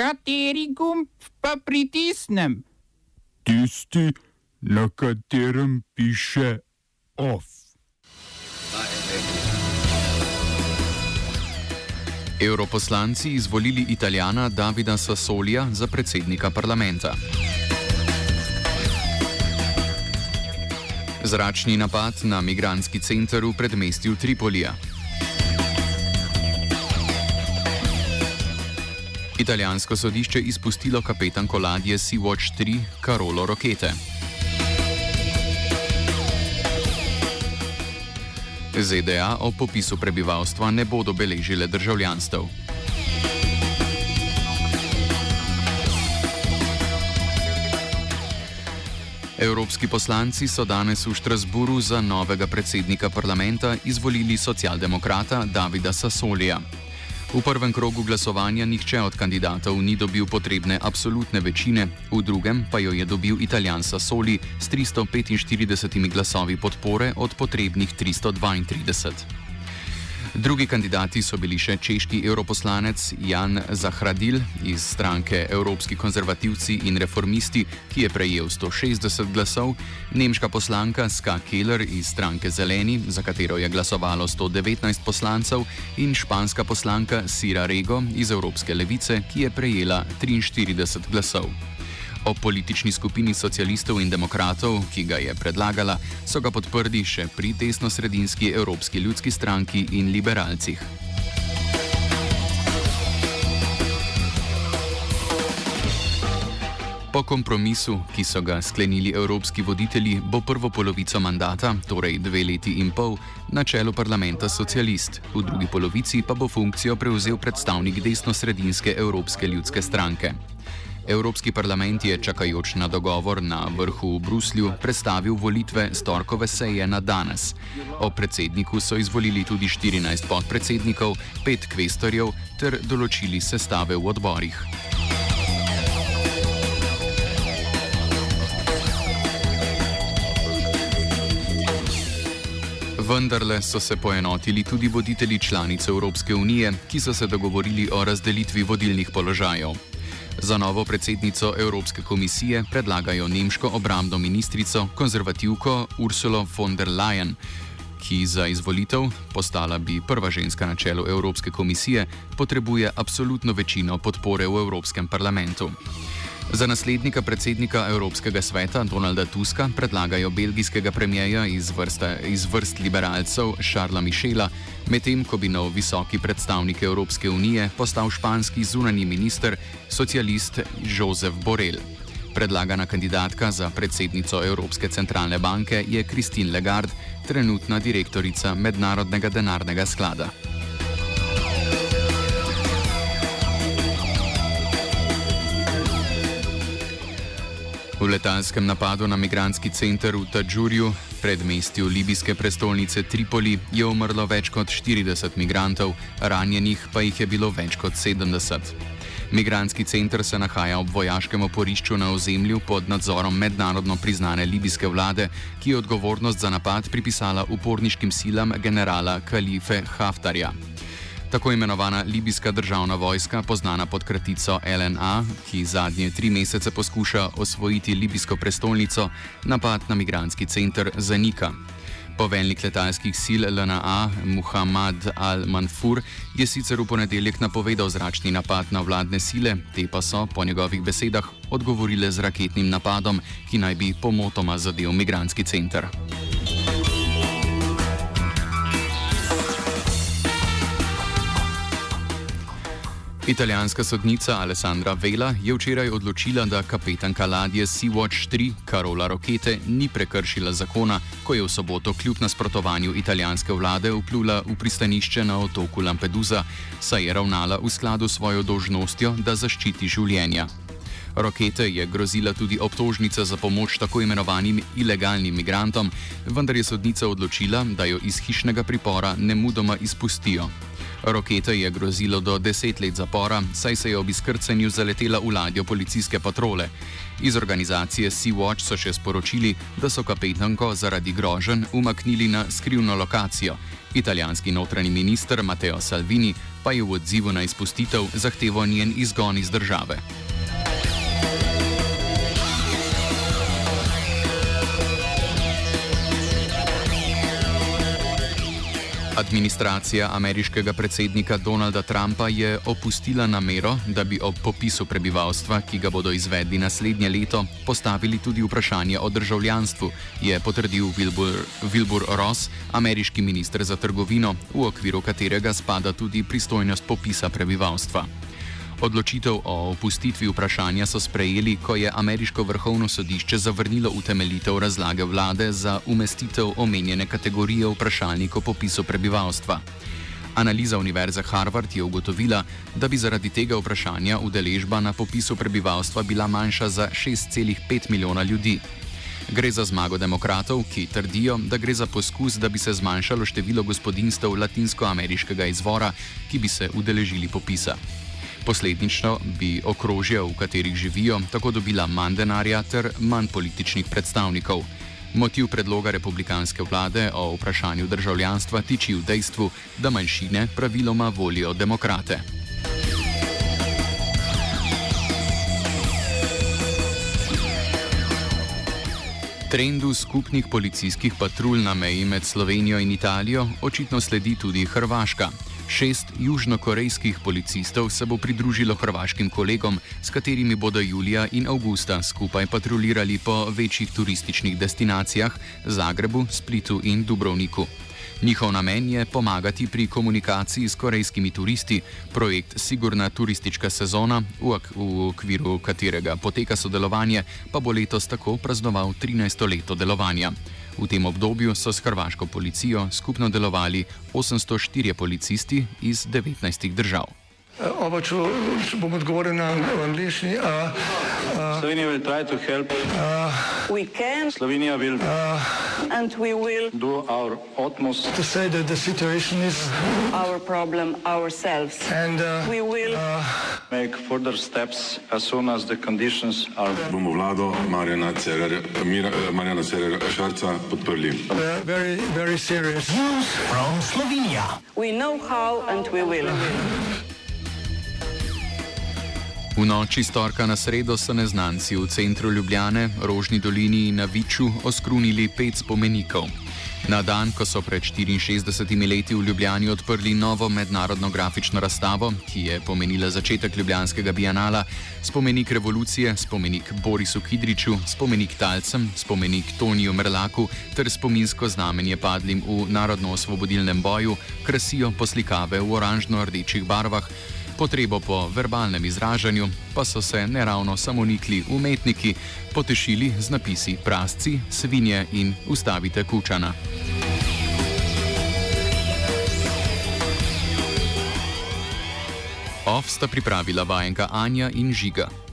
Kateri gumb pa pritisnem? Tisti, na katerem piše OF. Europoslanci izvolili italijana Davida Sassolija za predsednika parlamenta. Zračni napad na migranski center v predmestju Tripolija. Italijansko sodišče izpustilo kapetanko ladje Sea-Watch 3 Karolo Rokete. ZDA o popisu prebivalstva ne bodo beležile državljanstv. Evropski poslanci so danes v Štrasburu za novega predsednika parlamenta izvolili socialdemokrata Davida Sassolija. V prvem krogu glasovanja nihče od kandidatov ni dobil potrebne absolutne večine, v drugem pa jo je dobil italijan Sassoli s 345 glasovi podpore od potrebnih 332. Drugi kandidati so bili še češki europoslanec Jan Zahradil iz stranke Evropski konzervativci in reformisti, ki je prejel 160 glasov, nemška poslanka Ska Keller iz stranke Zeleni, za katero je glasovalo 119 poslancev, in španska poslanka Sira Rego iz Evropske levice, ki je prejela 43 glasov. O politični skupini socialistov in demokratov, ki ga je predlagala, so ga podprli še pri desno-sredinski Evropski ljudski stranki in liberalcih. Po kompromisu, ki so ga sklenili evropski voditelji, bo prvo polovico mandata, torej dve leti in pol, na čelu parlamenta socialist, v drugi polovici pa bo funkcijo prevzel predstavnik desno-sredinske Evropske ljudske stranke. Evropski parlament je čakajoč na dogovor na vrhu v Bruslju predstavil volitve storkove seje na danes. O predsedniku so izvolili tudi 14 podpredsednikov, 5 kvestorjev ter določili sestave v odborih. Vendarle so se poenotili tudi voditelji članic Evropske unije, ki so se dogovorili o razdelitvi vodilnih položajev. Za novo predsednico Evropske komisije predlagajo nemško obrambno ministrico, konzervativko Ursulo von der Leyen, ki za izvolitev, postala bi prva ženska na čelu Evropske komisije, potrebuje absolutno večino podpore v Evropskem parlamentu. Za naslednika predsednika Evropskega sveta Donalda Tuska predlagajo belgijskega premijeja iz, iz vrst liberalcev Šarla Mišela, medtem ko bi nov visoki predstavnik Evropske unije postal španski zunani minister, socialist Jozef Borel. Predlagana kandidatka za predsednico Evropske centralne banke je Christine Lagarde, trenutna direktorica Mednarodnega denarnega sklada. V letalskem napadu na migranski center v Tadžurju, predmestju libijske prestolnice Tripoli, je umrlo več kot 40 migrantov, ranjenih pa jih je bilo več kot 70. Migranski center se nahaja ob vojaškem oporišču na ozemlju pod nadzorom mednarodno priznane libijske vlade, ki je odgovornost za napad pripisala uporniškim silam generala Kalife Haftarja. Tako imenovana libijska državna vojska, poznana pod kratico LNA, ki zadnje tri mesece poskuša osvojiti libijsko prestolnico, napad na migranski center zanika. Poveljnik letalskih sil LNA Muhammad al-Manfur je sicer v ponedeljek napovedal zračni napad na vladne sile, te pa so, po njegovih besedah, odgovorile z raketnim napadom, ki naj bi pomotoma zadev migranski center. Italijanska sodnica Alessandra Vela je včeraj odločila, da kapetanka ladje Sea-Watch 3 Karola Rokete ni prekršila zakona, ko je v soboto kljub nasprotovanju italijanske vlade vplula v pristanišče na otoku Lampedusa, saj je ravnala v skladu s svojo dožnostjo, da zaščiti življenja. Rokete je grozila tudi obtožnica za pomoč tako imenovanim ilegalnim migrantom, vendar je sodnica odločila, da jo iz hišnega pripora ne mudoma izpustijo. Rokete je grozilo do 10 let zapora, saj se je ob izkrcanju zaletela v ladjo policijske patrole. Iz organizacije Sea-Watch so še sporočili, da so kapetanko zaradi groženj umaknili na skrivno lokacijo. Italijanski notranji minister Matteo Salvini pa je v odzivu na izpustitev zahteval njen izgon iz države. Administracija ameriškega predsednika Donalda Trumpa je opustila namero, da bi ob popisu prebivalstva, ki ga bodo izvedli naslednje leto, postavili tudi vprašanje o državljanstvu, je potrdil Wilbur, Wilbur Ross, ameriški minister za trgovino, v okviru katerega spada tudi pristojnost popisa prebivalstva. Odločitev o opustitvi vprašanja so sprejeli, ko je ameriško vrhovno sodišče zavrnilo utemeljitev razlage vlade za umestitev omenjene kategorije vprašalnik o popisu prebivalstva. Analiza Univerze Harvard je ugotovila, da bi zaradi tega vprašanja udeležba na popisu prebivalstva bila manjša za 6,5 milijona ljudi. Gre za zmago demokratov, ki trdijo, da gre za poskus, da bi se zmanjšalo število gospodinstv latinskoameriškega izvora, ki bi se udeležili popisa. Posledično bi okrožja, v katerih živijo, tako dobila manj denarja ter manj političnih predstavnikov. Motiv predloga republikanske vlade o vprašanju državljanstva tiči v dejstvu, da manjšine praviloma volijo demokrate. Trendu skupnih policijskih patrulj na meji med Slovenijo in Italijo očitno sledi tudi Hrvaška. Šest južnokorejskih policistov se bo pridružilo hrvaškim kolegom, s katerimi bodo julija in avgusta skupaj patrulirali po večjih turističnih destinacijah Zagrebu, Splitu in Dubrovniku. Njihov namen je pomagati pri komunikaciji s korejskimi turisti, projekt Sigurna turistička sezona, v, v okviru katerega poteka sodelovanje, pa bo letos tako praznoval 13. leto delovanja. V tem obdobju so s hrvaško policijo skupno delovali 804 policisti iz 19 držav. Oba, če, če bom odgovoril na angliški. Slovenija bo poskušala pomagati. Slovenija bo naredila svoj utmost, da bo rekla, da je situacija naš problem, sami. In bomo naredili nadaljnje korake, as soon as the conditions are. Bomo vlado Marjana Cererera Šarca podprli. Zelo, zelo resno. Slovenija. We know how and we will. V noči storka na sredo so neznanci v centru Ljubljane, Rožni dolini in na Viču oskrunili pet spomenikov. Na dan, ko so pred 64 leti v Ljubljani odprli novo mednarodno grafično razstavo, ki je pomenila začetek Ljubljanskega bienala, spomenik revolucije, spomenik Borisu Kidriču, spomenik Talcem, spomenik Toniju Merlaku ter spominsko znamenje padlim v narodno-osvobodilnem boju, krasijo poslikave v oranžno-rdečih barvah. Potrebo po verbalnem izražanju pa so se neravno samonikli umetniki potešili z napisi Prasci, Svinje in Ustavite kučana. Ov sta pripravila vajenka Anja in Žiga.